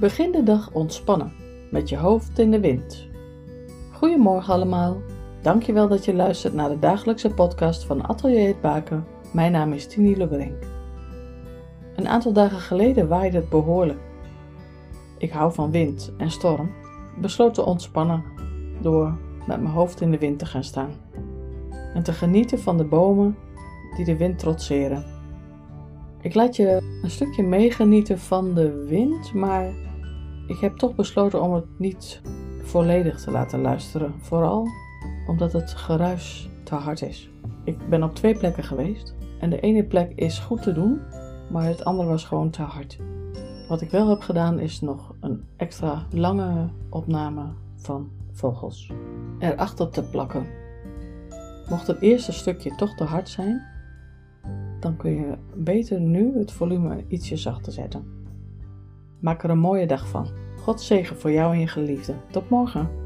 Begin de dag ontspannen, met je hoofd in de wind. Goedemorgen allemaal. Dankjewel dat je luistert naar de dagelijkse podcast van Atelier het Baken. Mijn naam is Tini Lebrink. Een aantal dagen geleden waaide het behoorlijk. Ik hou van wind en storm, besloot te ontspannen door met mijn hoofd in de wind te gaan staan en te genieten van de bomen die de wind trotseren. Ik laat je een stukje meegenieten van de wind, maar ik heb toch besloten om het niet volledig te laten luisteren. Vooral omdat het geruis te hard is. Ik ben op twee plekken geweest en de ene plek is goed te doen, maar het andere was gewoon te hard. Wat ik wel heb gedaan is nog een extra lange opname van vogels erachter te plakken. Mocht het eerste stukje toch te hard zijn, dan kun je beter nu het volume ietsje zachter zetten. Maak er een mooie dag van. God zegen voor jou en je geliefde. Tot morgen.